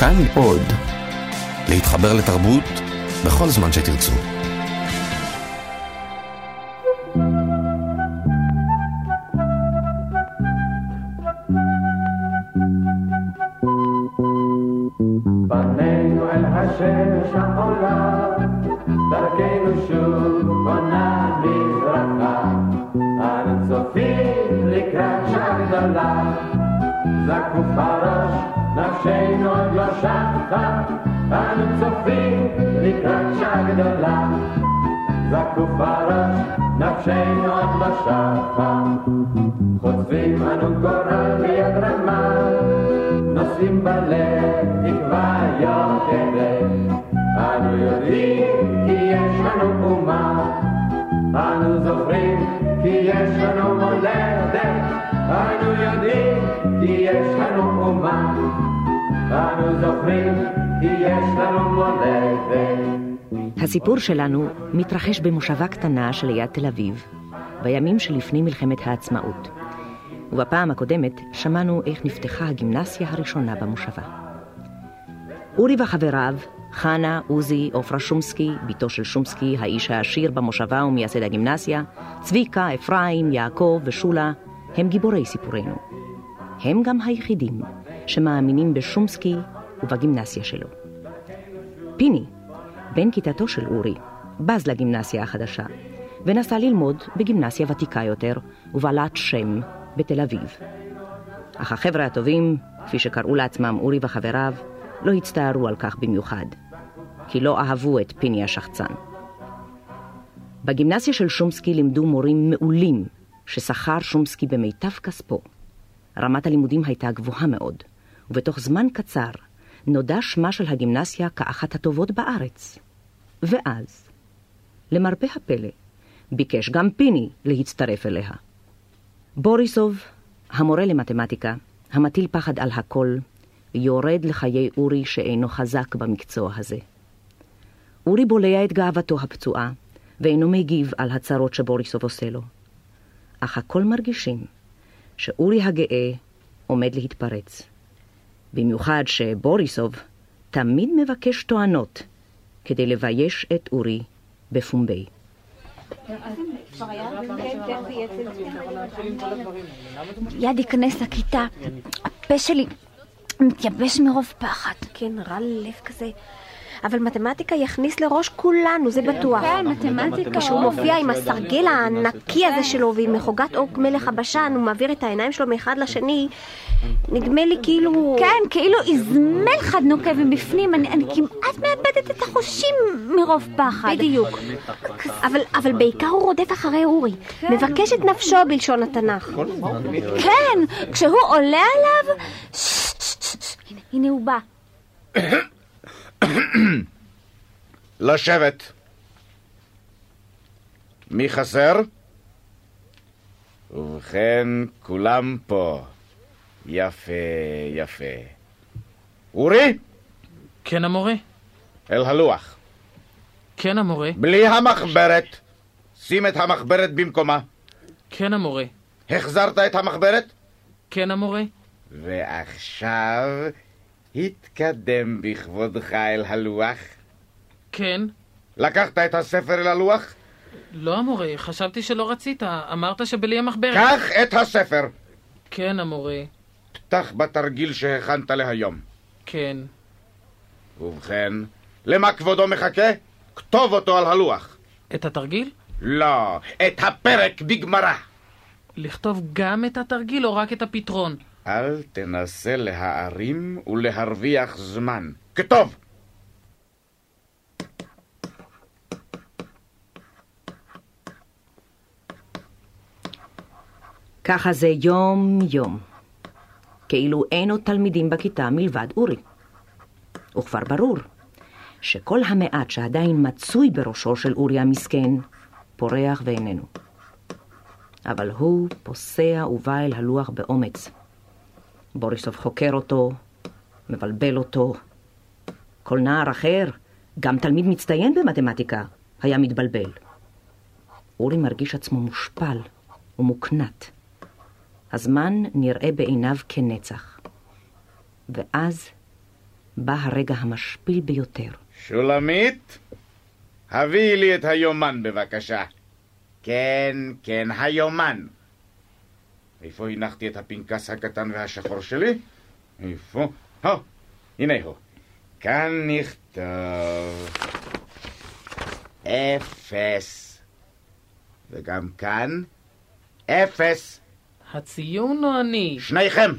כאן עוד. להתחבר לתרבות בכל זמן שתרצו. פנינו אל השמש העולה, צופים לקראת שעה גדולה, זקוף הראש, נפשנו עוד לא שטה. חוטפים אנו גורל ביד רמה, נושאים בלב תקווה יוקדת. אנו יודעים כי יש לנו אומה, אנו זוכרים כי יש לנו מולדת. אנו יודעים כי יש לנו אומה, אנו זוכרים הסיפור שלנו מתרחש במושבה קטנה שליד תל אביב, בימים שלפני מלחמת העצמאות. ובפעם הקודמת שמענו איך נפתחה הגימנסיה הראשונה במושבה. אורי וחבריו, חנה, עוזי, עופרה שומסקי, בתו של שומסקי, האיש העשיר במושבה ומייסד הגימנסיה, צביקה, אפרים, יעקב ושולה, הם גיבורי סיפורנו. הם גם היחידים שמאמינים בשומסקי ובגימנסיה שלו. פיני, בן כיתתו של אורי, בז לגימנסיה החדשה, ונסע ללמוד בגימנסיה ותיקה יותר ובעלת שם בתל אביב. אך החבר'ה הטובים, כפי שקראו לעצמם אורי וחבריו, לא הצטערו על כך במיוחד, כי לא אהבו את פיני השחצן. בגימנסיה של שומסקי לימדו מורים מעולים, ששכר שומסקי במיטב כספו. רמת הלימודים הייתה גבוהה מאוד, ובתוך זמן קצר נודע שמה של הגימנסיה כאחת הטובות בארץ. ואז, למרבה הפלא, ביקש גם פיני להצטרף אליה. בוריסוב, המורה למתמטיקה, המטיל פחד על הכל, יורד לחיי אורי שאינו חזק במקצוע הזה. אורי בולע את גאוותו הפצועה, ואינו מגיב על הצרות שבוריסוב עושה לו. אך הכל מרגישים שאורי הגאה עומד להתפרץ. במיוחד שבוריסוב תמיד מבקש טוענות כדי לבייש את אורי בפומבי. יד ייכנס לכיתה, הפה שלי מתייבש מרוב פחד. כן, רע לב כזה. אבל מתמטיקה יכניס לראש כולנו, זה בטוח. כן, מתמטיקה. כשהוא מופיע עם הסרגל הענקי הזה שלו ועם מחוגת עוק מלך הבשן, הוא מעביר את העיניים שלו מאחד לשני, נדמה לי כאילו... כן, כאילו איזמל חד נוקב מבפנים, אני, אני כמעט מאבדת את החושים מרוב פחד. בדיוק. אבל, אבל בעיקר הוא רודף אחרי אורי. מבקש את נפשו בלשון התנ"ך. כן, כשהוא עולה עליו... הנה הוא בא. לשבת. מי חסר? ובכן, כולם פה. יפה, יפה. אורי, כן, המורה. אל הלוח. כן, המורה. בלי המחברת. שים את המחברת במקומה. כן, המורה. החזרת את המחברת? כן, המורה. ועכשיו התקדם בכבודך אל הלוח. כן. לקחת את הספר אל הלוח? לא, המורה, חשבתי שלא רצית. אמרת שבלי המחברת. קח את הספר. כן, המורה. פתח בתרגיל שהכנת להיום. כן. ובכן, למה כבודו מחכה? כתוב אותו על הלוח. את התרגיל? לא, את הפרק בגמרא. לכתוב גם את התרגיל או רק את הפתרון? אל תנסה להערים ולהרוויח זמן. כתוב! ככה זה יום-יום. כאילו אין עוד תלמידים בכיתה מלבד אורי. וכבר ברור שכל המעט שעדיין מצוי בראשו של אורי המסכן, פורח ואיננו. אבל הוא פוסע ובא אל הלוח באומץ. בוריסוב חוקר אותו, מבלבל אותו. כל נער אחר, גם תלמיד מצטיין במתמטיקה, היה מתבלבל. אורי מרגיש עצמו מושפל ומוקנט. הזמן נראה בעיניו כנצח. ואז, בא הרגע המשפיל ביותר. שולמית, הביאי לי את היומן בבקשה. כן, כן, היומן. איפה הנחתי את הפנקס הקטן והשחור שלי? איפה? הו, הנה הוא. כאן נכתוב אפס. וגם כאן אפס. הציון או אני? שניכם.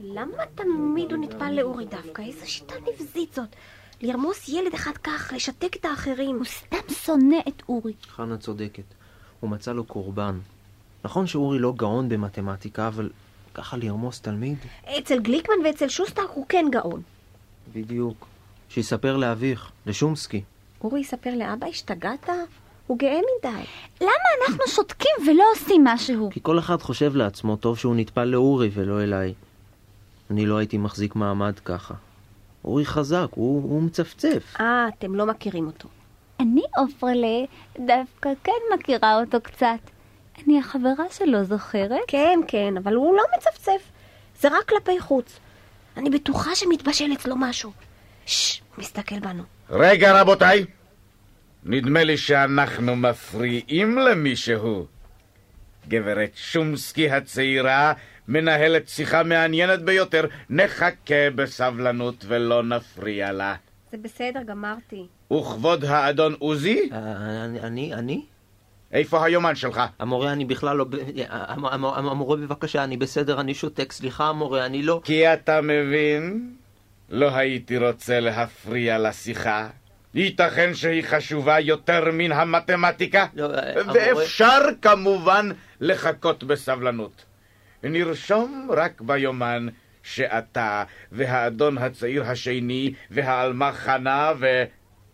למה תמיד הוא נטפל לאורי דווקא? איזו שיטה נבזית זאת. לרמוס ילד אחד כך, לשתק את האחרים. הוא סתם שונא את אורי. חנה צודקת. הוא מצא לו קורבן. נכון שאורי לא גאון במתמטיקה, אבל ככה לרמוס תלמיד? אצל גליקמן ואצל שוסטק הוא כן גאון. בדיוק. שיספר לאביך, לשומסקי. אורי יספר לאבא, השתגעת? הוא גאה מדי. למה אנחנו שותקים ולא עושים משהו? כי כל אחד חושב לעצמו, טוב שהוא נטפל לאורי ולא אליי. אני לא הייתי מחזיק מעמד ככה. אורי חזק, הוא, הוא מצפצף. אה, אתם לא מכירים אותו. אני, עופרלה, דווקא כן מכירה אותו קצת. אני החברה שלו, זוכרת? כן, כן, אבל הוא לא מצפצף. זה רק כלפי חוץ. אני בטוחה שמתבשל אצלו משהו. ששש, מסתכל בנו. רגע, רבותיי. נדמה לי שאנחנו מפריעים למישהו. גברת שומסקי הצעירה מנהלת שיחה מעניינת ביותר. נחכה בסבלנות ולא נפריע לה. זה בסדר, גמרתי. וכבוד האדון עוזי, אה, אני, אני, אני? איפה היומן שלך? המורה, אני בכלל לא... המורה, בבקשה, אני בסדר, אני שותק. סליחה, המורה, אני לא... כי אתה מבין, לא הייתי רוצה להפריע לשיחה. ייתכן שהיא חשובה יותר מן המתמטיקה, לא, אה, המורה- ואפשר כמובן לחכות בסבלנות. נרשום רק ביומן שאתה והאדון הצעיר השני והעלמה חנה ו...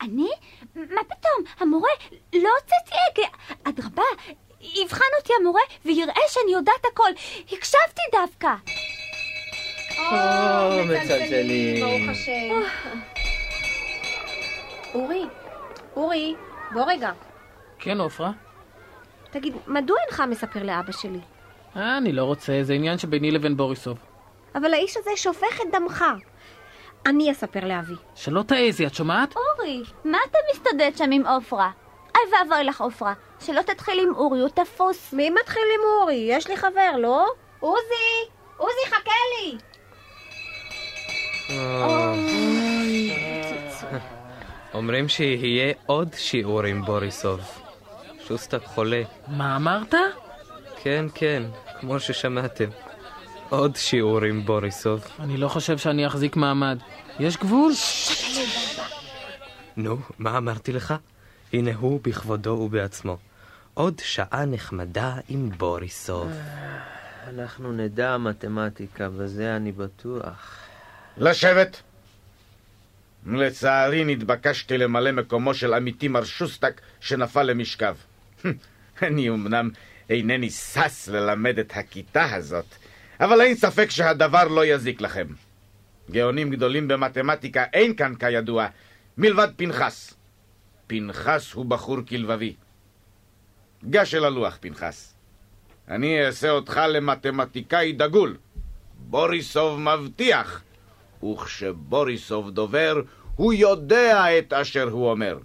אני? מה פתאום? המורה, לא הוצאתי הגה. אדרבה, יבחן אותי המורה ויראה שאני יודעת הכל. הקשבתי דווקא. או, מצלצלים. ברוך השם. אורי, אורי, בוא רגע. כן, עופרה? תגיד, מדוע אינך מספר לאבא שלי? אה, אני לא רוצה, זה עניין שביני לבין בוריסוב. אבל האיש הזה שופך את דמך. אני אספר לאבי. שלא תעזי, את שומעת? אורי, מה אתה מסתדד שם עם עופרה? אוי ואבוי לך עופרה. שלא תתחיל עם אורי, הוא תפוס. מי מתחיל עם אורי? יש לי חבר, לא? עוזי! עוזי, חכה לי! אומרים שיהיה עוד שיעור עם בוריסוב. שוסטק חולה. מה אמרת? כן, כן, כמו ששמעתם. עוד שיעור עם בוריסוב. אני לא חושב שאני אחזיק מעמד. יש גבול? נו, מה אמרתי לך? הנה הוא בכבודו ובעצמו. עוד שעה נחמדה עם בוריסוב. אנחנו נדע מתמטיקה, בזה אני בטוח. לשבת. לצערי נתבקשתי למלא מקומו של עמיתי מר שוסטק שנפל למשכב. אני אמנם אינני שש ללמד את הכיתה הזאת, אבל אין ספק שהדבר לא יזיק לכם. גאונים גדולים במתמטיקה אין כאן כידוע, מלבד פנחס. פנחס הוא בחור כלבבי. גש אל הלוח, פנחס. אני אעשה אותך למתמטיקאי דגול. בוריסוב מבטיח, וכשבוריסוב דובר, הוא יודע את אשר הוא אומר.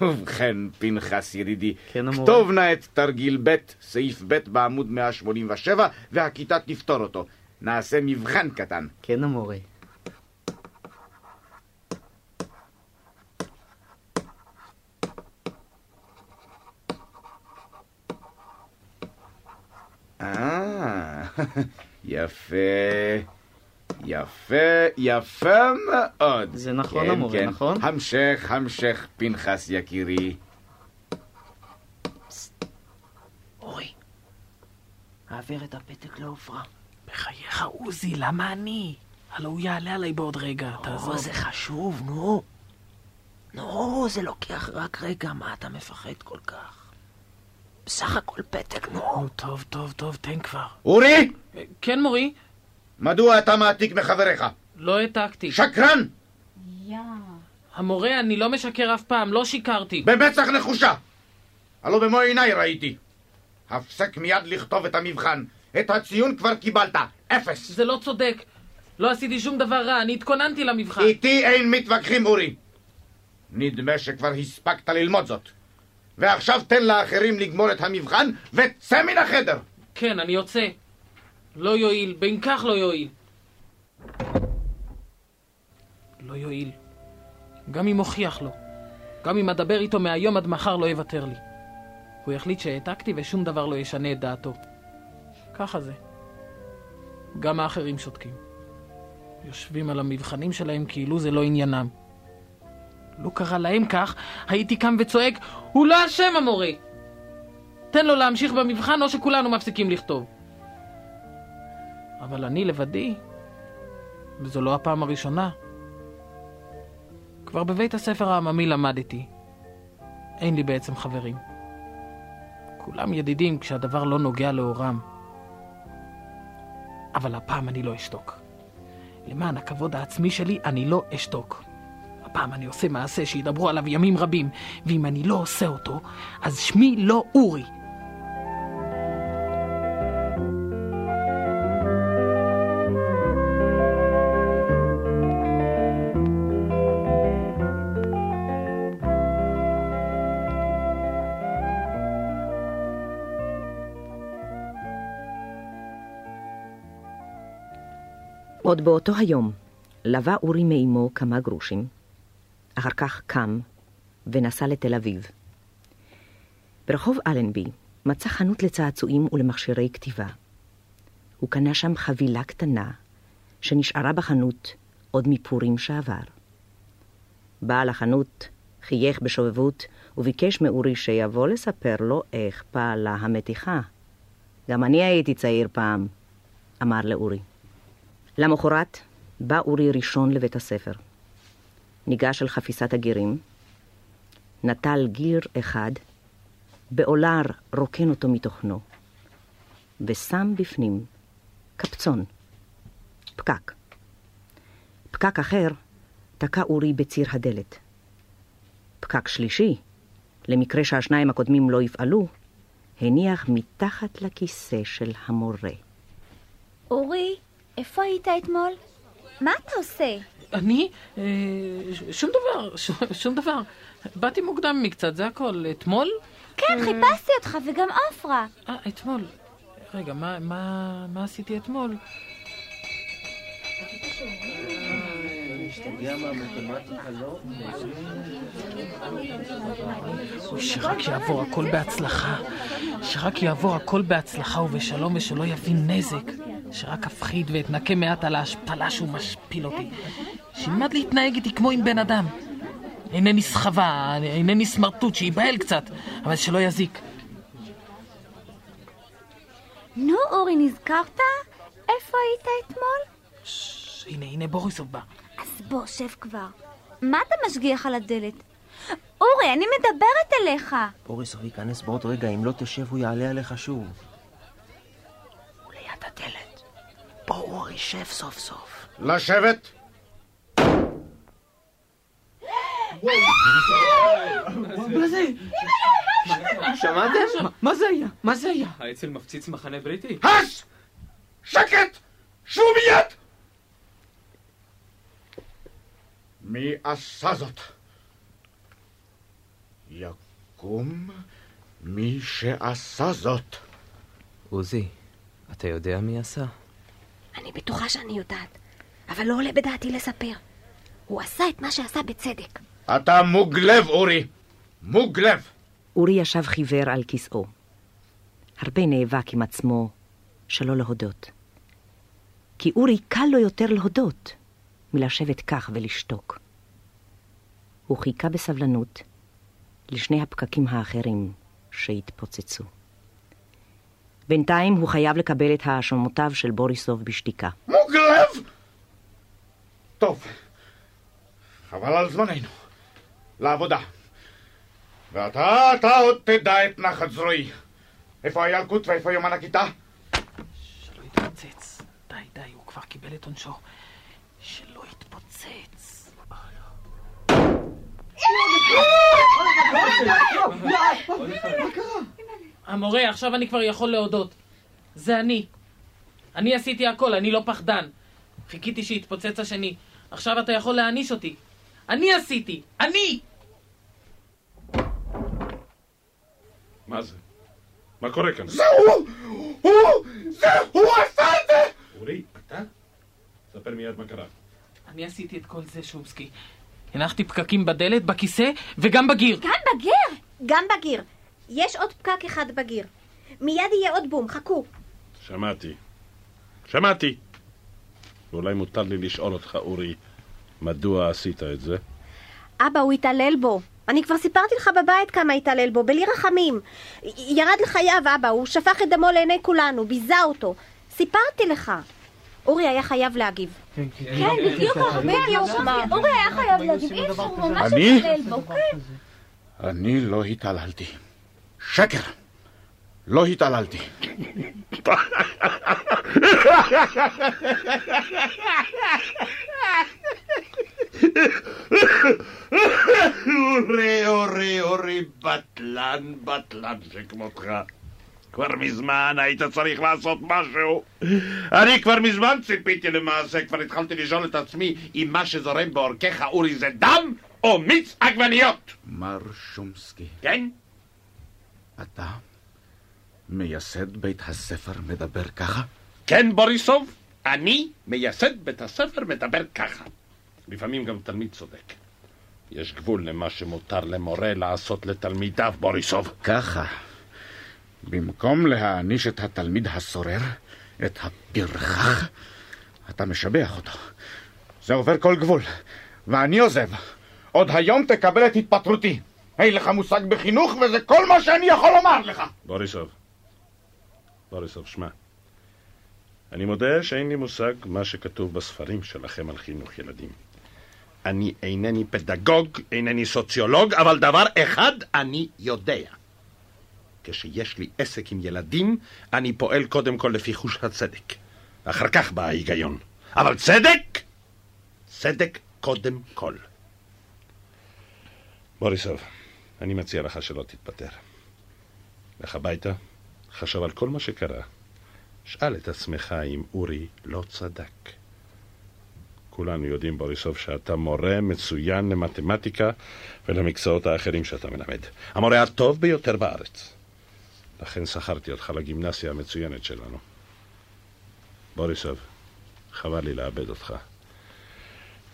ובכן, פנחס ידידי, כן. כתוב נא את תרגיל ב', סעיף ב' בעמוד 187, והכיתה תפתור אותו. נעשה מבחן קטן. כן, המורה. אה, יפה, יפה, יפה מאוד. זה נכון, כן, המורה, כן. נכון? המשך, המשך, פנחס יקירי. אורי, העביר את הפתק לעופרה. בחייך, עוזי, למה אני? הלו הוא יעלה עליי בעוד רגע, תעזוב. או, זה חשוב, נו. נו, זה לוקח רק רגע, מה אתה מפחד כל כך? בסך הכל פתק, נו. נו, טוב, טוב, טוב, תן כבר. אורי, אה, כן, מורי? מדוע אתה מעתיק מחבריך? לא העתקתי. שקרן! המורה, אני לא משקר אף פעם, לא שיקרתי. במצח נחושה! הלא במו עיניי ראיתי. הפסק מיד לכתוב את המבחן. את הציון כבר קיבלת. אפס. זה לא צודק. לא עשיתי שום דבר רע, אני התכוננתי למבחן. איתי אין מתווכחים, אורי. נדמה שכבר הספקת ללמוד זאת. ועכשיו תן לאחרים לגמור את המבחן וצא מן החדר. כן, אני יוצא. לא יועיל, בין כך לא יועיל. לא יועיל. גם אם אוכיח לו. גם אם אדבר איתו מהיום עד מחר לא יוותר לי. הוא יחליט שהעתקתי ושום דבר לא ישנה את דעתו. ככה זה. גם האחרים שותקים. יושבים על המבחנים שלהם כאילו זה לא עניינם. לו קרה להם כך, הייתי קם וצועק, הוא לא אשם המורה! תן לו להמשיך במבחן או שכולנו מפסיקים לכתוב. אבל אני לבדי, וזו לא הפעם הראשונה. כבר בבית הספר העממי למדתי. אין לי בעצם חברים. כולם ידידים כשהדבר לא נוגע לאורם. אבל הפעם אני לא אשתוק. למען הכבוד העצמי שלי, אני לא אשתוק. הפעם אני עושה מעשה שידברו עליו ימים רבים, ואם אני לא עושה אותו, אז שמי לא אורי. עוד באותו היום לווה אורי מאמו כמה גרושים, אחר כך קם ונסע לתל אביב. ברחוב אלנבי מצא חנות לצעצועים ולמכשירי כתיבה. הוא קנה שם חבילה קטנה שנשארה בחנות עוד מפורים שעבר. בעל החנות חייך בשובבות וביקש מאורי שיבוא לספר לו איך פעלה המתיחה. גם אני הייתי צעיר פעם, אמר לאורי. למחרת בא אורי ראשון לבית הספר. ניגש אל חפיסת הגירים, נטל גיר אחד, בעולר רוקן אותו מתוכנו, ושם בפנים קפצון, פקק. פקק אחר תקע אורי בציר הדלת. פקק שלישי, למקרה שהשניים הקודמים לא יפעלו, הניח מתחת לכיסא של המורה. אורי, איפה היית אתמול? מה אתה עושה? אני? אה, שום דבר, שום דבר. באתי מוקדם מקצת, זה הכל. אתמול? כן, חיפשתי אותך וגם עפרה. אה, אתמול. רגע, מה, מה, מה עשיתי אתמול? אוי, שרק יעבור הכל בהצלחה. שרק יעבור הכל בהצלחה ובשלום ושלא יביא נזק. שרק אפחיד ואתנקה מעט על ההשפלה שהוא משפיל אותי. שילמד להתנהג איתי כמו עם בן אדם. אינני סחבה, אינני סמרטוט, שייבהל קצת, אבל שלא יזיק. נו, אורי, נזכרת? איפה היית אתמול? ש- הנה, הנה בוריסוב בא. אז בוא, שב כבר. מה אתה משגיח על הדלת? אורי, אני מדברת אליך. בוריסוב ייכנס בעוד רגע, אם לא תשב הוא יעלה עליך שוב. הוא ליד הדלת. בוא, אורי, שב סוף סוף. לשבת. שמעתם? מה זה היה? מה זה היה? האצ"ל מפציץ מחנה בריטי? הש! שקט! שבו מיד! מי עשה זאת? יקום מי שעשה זאת. עוזי, אתה יודע מי עשה? אני בטוחה שאני יודעת, אבל לא עולה בדעתי לספר. הוא עשה את מה שעשה בצדק. אתה מוג לב, אורי. מוג לב. אורי ישב חיוור על כיסאו. הרבה נאבק עם עצמו שלא להודות. כי אורי קל לו יותר להודות מלשבת כך ולשתוק. הוא חיכה בסבלנות לשני הפקקים האחרים שהתפוצצו. בינתיים הוא חייב לקבל את האשמותיו של בוריסוב בשתיקה. מוג לב! טוב, חבל על זמננו. לעבודה. ואתה, אתה עוד תדע את נחת זרועי. איפה הילקוט ואיפה יומן הכיתה? שלא יתפוצץ. די, די, הוא כבר קיבל את עונשו. שלא יתפוצץ. המורה, עכשיו אני כבר יכול להודות. זה אני. אני עשיתי הכל, אני לא פחדן. חיכיתי שיתפוצץ השני. עכשיו אתה יכול להעניש אותי. אני עשיתי! אני! מה זה? מה קורה כאן? זה הוא! הוא! זה הוא עשה את זה! אורי, אתה? ספר מיד מה קרה. אני עשיתי את כל זה, שומסקי. הנחתי פקקים בדלת, בכיסא וגם בגיר. גם בגיר? גם בגיר. יש עוד פקק אחד בגיר. מיד יהיה עוד בום, חכו. שמעתי. שמעתי. ואולי מותר לי לשאול אותך, אורי, מדוע עשית את זה? אבא, הוא התעלל בו. אני כבר סיפרתי לך בבית כמה התעלל בו, בלי רחמים. י- ירד לחייו, אבא, הוא שפך את דמו לעיני כולנו, ביזה אותו. סיפרתי לך. אורי היה חייב להגיב. כן, בדיוק, בדיוק. אורי היה חייב להגיד, אי אפשר, הוא ממש אני? התעלל בו. כן. אני לא התעללתי. שקר! לא התעללתי. אורי, אורי, אורי, בטלן, בטלן שכמותך. כבר מזמן היית צריך לעשות משהו. אני כבר מזמן ציפיתי למעשה, כבר התחלתי לשאול את עצמי אם מה שזורם בעורקיך, אורי, זה דם או מיץ עגבניות. מר שומסקי, כן? אתה מייסד בית הספר מדבר ככה? כן, בוריסוב, אני, מייסד בית הספר, מדבר ככה. לפעמים גם תלמיד צודק. יש גבול למה שמותר למורה לעשות לתלמידיו, בוריסוב. ככה. במקום להעניש את התלמיד הסורר, את הפרחח, אתה משבח אותו. זה עובר כל גבול, ואני עוזב. עוד היום תקבל את התפטרותי. אין לך מושג בחינוך, וזה כל מה שאני יכול לומר לך. בוריסוב, בוריסוב, שמע. אני מודה שאין לי מושג מה שכתוב בספרים שלכם על חינוך ילדים. אני אינני פדגוג, אינני סוציולוג, אבל דבר אחד אני יודע. כשיש לי עסק עם ילדים, אני פועל קודם כל לפי חוש הצדק. אחר כך בא ההיגיון. אבל צדק? צדק קודם כל. בוריסוב, אני מציע לך שלא תתפטר. לך הביתה, חשב על כל מה שקרה. שאל את עצמך אם אורי לא צדק. כולנו יודעים, בוריסוב, שאתה מורה מצוין למתמטיקה ולמקצועות האחרים שאתה מלמד. המורה הטוב ביותר בארץ. לכן שכרתי אותך לגימנסיה המצוינת שלנו. בוריסוב, חבל לי לאבד אותך.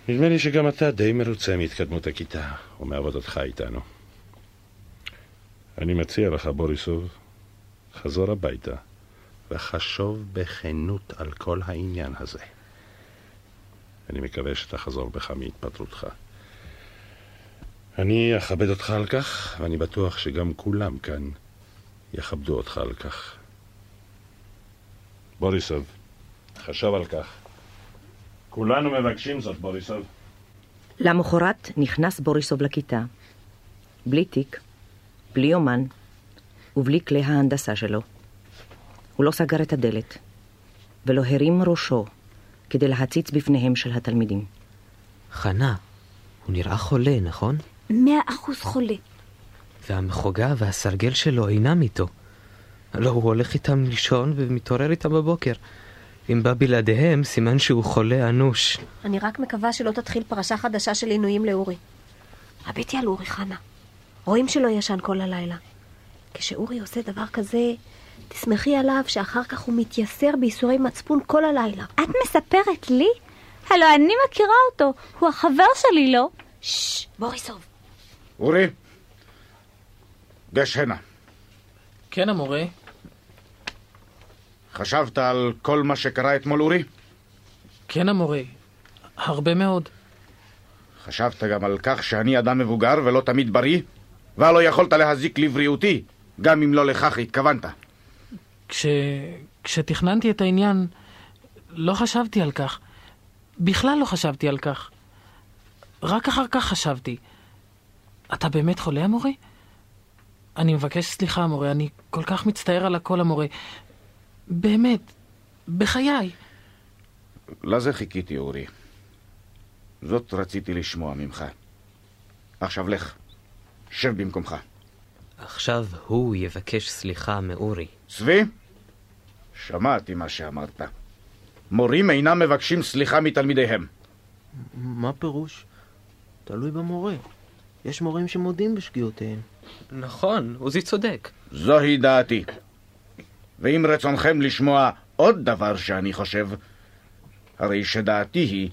נדמה לי שגם אתה די מרוצה מהתקדמות הכיתה ומעבודתך איתנו. אני מציע לך, בוריסוב, חזור הביתה וחשוב בכנות על כל העניין הזה. אני מקווה שתחזור בך מהתפטרותך. אני אכבד אותך על כך, ואני בטוח שגם כולם כאן יכבדו אותך על כך. בוריסוב, חשב על כך. כולנו מבקשים זאת, בוריסוב. למחרת נכנס בוריסוב לכיתה. בלי תיק, בלי יומן ובלי כלי ההנדסה שלו. הוא לא סגר את הדלת, ולא הרים ראשו כדי להציץ בפניהם של התלמידים. חנה, הוא נראה חולה, נכון? מאה אחוז חולה. והמחוגה והסרגל שלו אינם איתו. לא, הוא הולך איתם לישון ומתעורר איתם בבוקר. אם בא בלעדיהם, סימן שהוא חולה אנוש. אני רק מקווה שלא תתחיל פרשה חדשה של עינויים לאורי. הביטי על אורי, חנה. רואים שלא ישן כל הלילה. כשאורי עושה דבר כזה, תסמכי עליו שאחר כך הוא מתייסר בייסורי מצפון כל הלילה. את מספרת לי? הלו, אני מכירה אותו. הוא החבר שלי, לא? ששש, בוריסוב. אורי, גש הנה. כן, המורה. חשבת על כל מה שקרה אתמול, אורי? כן, המורה. הרבה מאוד. חשבת גם על כך שאני אדם מבוגר ולא תמיד בריא? והלא יכולת להזיק לבריאותי, גם אם לא לכך התכוונת. כש... כשתכננתי את העניין, לא חשבתי על כך. בכלל לא חשבתי על כך. רק אחר כך חשבתי. אתה באמת חולה, המורה? אני מבקש סליחה, המורה, אני כל כך מצטער על הכל, המורה. באמת, בחיי. לזה חיכיתי, אורי. זאת רציתי לשמוע ממך. עכשיו לך, שב במקומך. עכשיו הוא יבקש סליחה מאורי. צבי, שמעתי מה שאמרת. מורים אינם מבקשים סליחה מתלמידיהם. מה פירוש? תלוי במורה. יש מורים שמודים בשגיאותיהם. נכון, עוזי צודק. זוהי דעתי. ואם רצונכם לשמוע עוד דבר שאני חושב, הרי שדעתי היא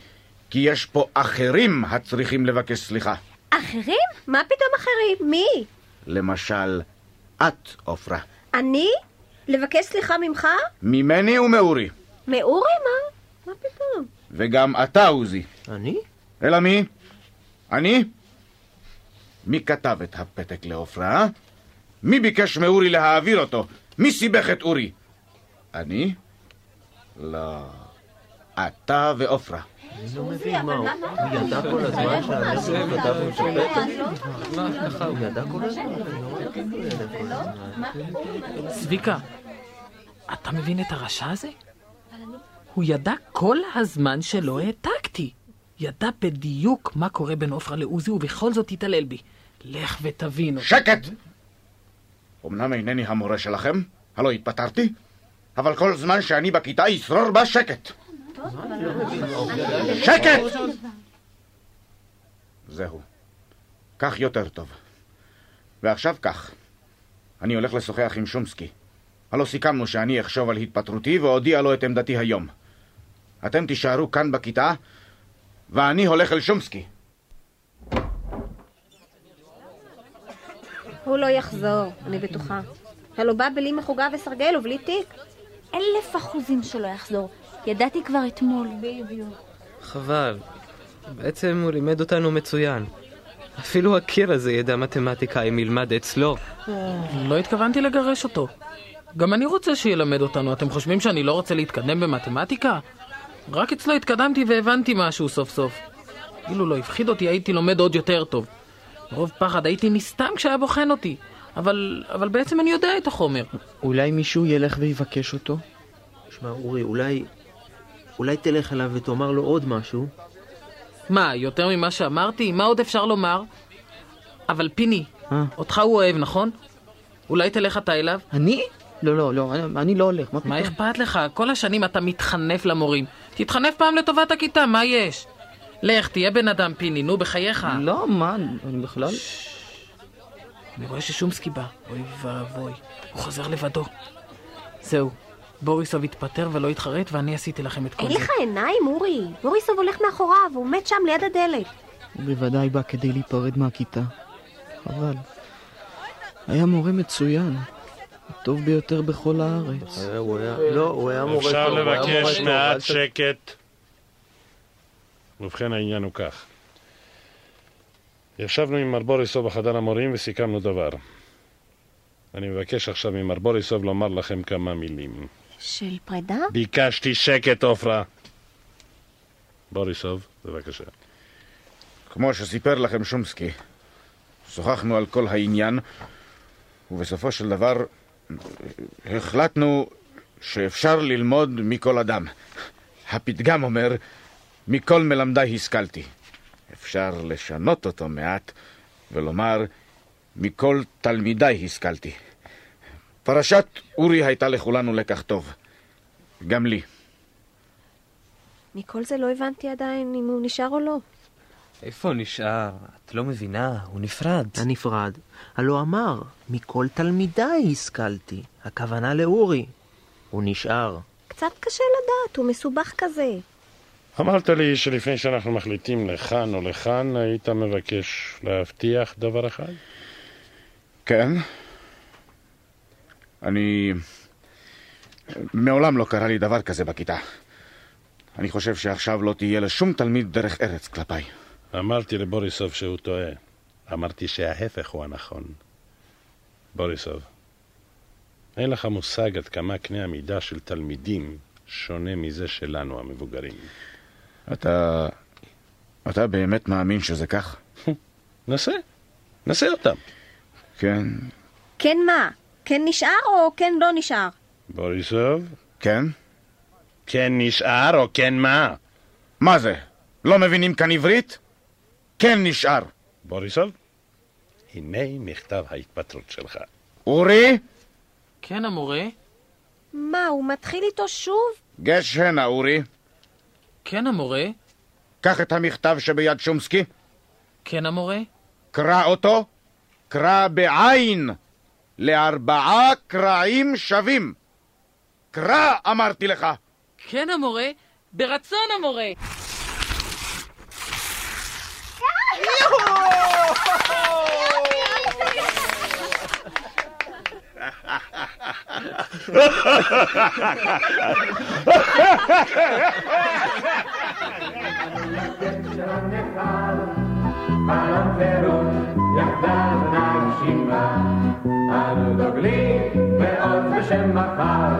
כי יש פה אחרים הצריכים לבקש סליחה. אחרים? מה פתאום אחרים? מי? למשל, את, עופרה. אני? לבקש סליחה ממך? ממני ומאורי. מאורי? מה? מה פתאום? וגם אתה, עוזי. אני? אלא מי? אני? מי כתב את הפתק לעופרה? מי ביקש מאורי להעביר אותו? מי סיבך את אורי? אני? לא. אתה ועופרה. אני לא מבין מה הוא. ידע כל הזמן? הוא ידע כל הזמן? לא. צביקה, אתה מבין את הרשע הזה? הוא ידע כל הזמן שלא העתקתי. ידע בדיוק מה קורה בין עופרה לעוזי, ובכל זאת התעלל בי. לך ותבינו. שקט! אמנם אינני המורה שלכם, הלא התפטרתי, אבל כל זמן שאני בכיתה ישרור בה שקט. שקט! זהו. כך יותר טוב. ועכשיו כך. אני הולך לשוחח עם שומסקי. הלא סיכמנו שאני אחשוב על התפטרותי ואודיע לו את עמדתי היום. אתם תישארו כאן בכיתה, ואני הולך אל שומסקי. הוא לא יחזור, אני בטוחה. הלו בא בלי מחוגה וסרגל ובלי תיק. אלף אחוזים שלא יחזור. ידעתי כבר אתמול. חבל. בעצם הוא לימד אותנו מצוין. אפילו הקיר הזה ידע מתמטיקה אם ילמד אצלו. לא התכוונתי לגרש אותו. גם אני רוצה שילמד אותנו. אתם חושבים שאני לא רוצה להתקדם במתמטיקה? רק אצלו התקדמתי והבנתי משהו סוף סוף. אילו לא הפחיד אותי, הייתי לומד עוד יותר טוב. מרוב פחד הייתי נסתם כשהיה בוחן אותי. אבל, אבל בעצם אני יודע את החומר. אולי מישהו ילך ויבקש אותו? שמע, אורי, אולי... אולי תלך אליו ותאמר לו עוד משהו? מה, יותר ממה שאמרתי? מה עוד אפשר לומר? אבל פיני, אה? אותך הוא אוהב, נכון? אולי תלך אתה אליו? אני? לא, לא, לא, אני, אני לא הולך, מה? מה אכפת לך? כל השנים אתה מתחנף למורים. תתחנף פעם לטובת הכיתה, מה יש? לך, תהיה בן אדם, פיני, נו, בחייך. לא, מה, אני בכלל... אני רואה ששומסקי בא. אוי ואבוי, הוא חוזר לבדו. זהו, בוריסוב התפטר ולא התחרט, ואני עשיתי לכם את כל אין זה. לך עיניים, אורי. בוריסוב הולך מאחוריו, הוא עומד שם ליד הדלת. הוא בוודאי בא כדי להיפרד מהכיתה. חבל. היה מורה מצוין. הטוב ביותר בכל הארץ. אה. לא, הוא היה מורה טוב. אפשר לבקש מעט שקט. ובכן, העניין הוא כך. ישבנו עם מר בוריסוב בחדר המורים וסיכמנו דבר. אני מבקש עכשיו ממר בוריסוב לומר לכם כמה מילים. של פרידה? ביקשתי שקט, עופרה. בוריסוב, בבקשה. כמו שסיפר לכם שומסקי, שוחחנו על כל העניין, ובסופו של דבר החלטנו שאפשר ללמוד מכל אדם. הפתגם אומר, מכל מלמדיי השכלתי. אפשר לשנות אותו מעט ולומר, מכל תלמידיי השכלתי. פרשת אורי הייתה לכולנו לקח טוב. גם לי. מכל זה לא הבנתי עדיין אם הוא נשאר או לא. איפה נשאר? את לא מבינה, הוא נפרד. הנפרד. הלא אמר, מכל תלמידיי השכלתי. הכוונה לאורי. הוא נשאר. קצת קשה לדעת, הוא מסובך כזה. אמרת לי שלפני שאנחנו מחליטים לכאן או לכאן, היית מבקש להבטיח דבר אחד? כן. אני... מעולם לא קרה לי דבר כזה בכיתה. אני חושב שעכשיו לא תהיה לשום תלמיד דרך ארץ כלפיי. אמרתי לבוריסוב שהוא טועה. אמרתי שההפך הוא הנכון. בוריסוב, אין לך מושג עד כמה קנה המידה של תלמידים שונה מזה שלנו, המבוגרים. אתה... אתה באמת מאמין שזה כך? נסה, נסה אותם. כן. כן מה? כן נשאר או כן לא נשאר? בוריסוב? כן? כן נשאר או כן מה? מה זה? לא מבינים כאן עברית? כן נשאר. בוריסוב? הנה מכתב ההתפטרות שלך. אורי? כן, המורה? מה, הוא מתחיל איתו שוב? גש הנה, אורי. כן, המורה. קח את המכתב שביד שומסקי. כן, המורה. קרא אותו. קרא בעין. לארבעה קרעים שווים. קרא, אמרתי לך. כן, המורה. ברצון, המורה. יחדיו נגשימה אנו דוגלים בעוז בשם מחר.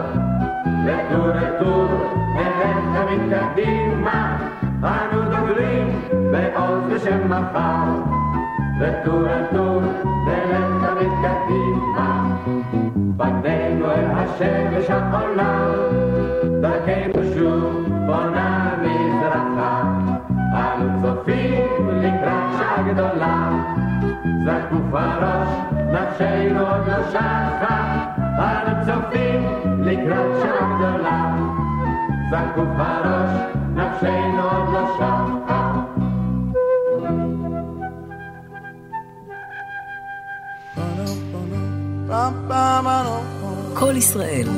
לטור לטור נלך תמיד קדימה. אנו דוגלים בעוז בשם מחר. לטור לטור נלך תמיד קדימה. פנינו אל השמש העולה דרכנו שוב בונה מזרחה. אנו צופים לקראת שעה גדולה זקוף הראש, נפשנו עוד לא שחה אנו צופים לקראת שעה גדולה זקוף הראש, נפשנו עוד לא שחה כל ישראל,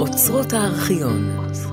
אוצרות הארכיון.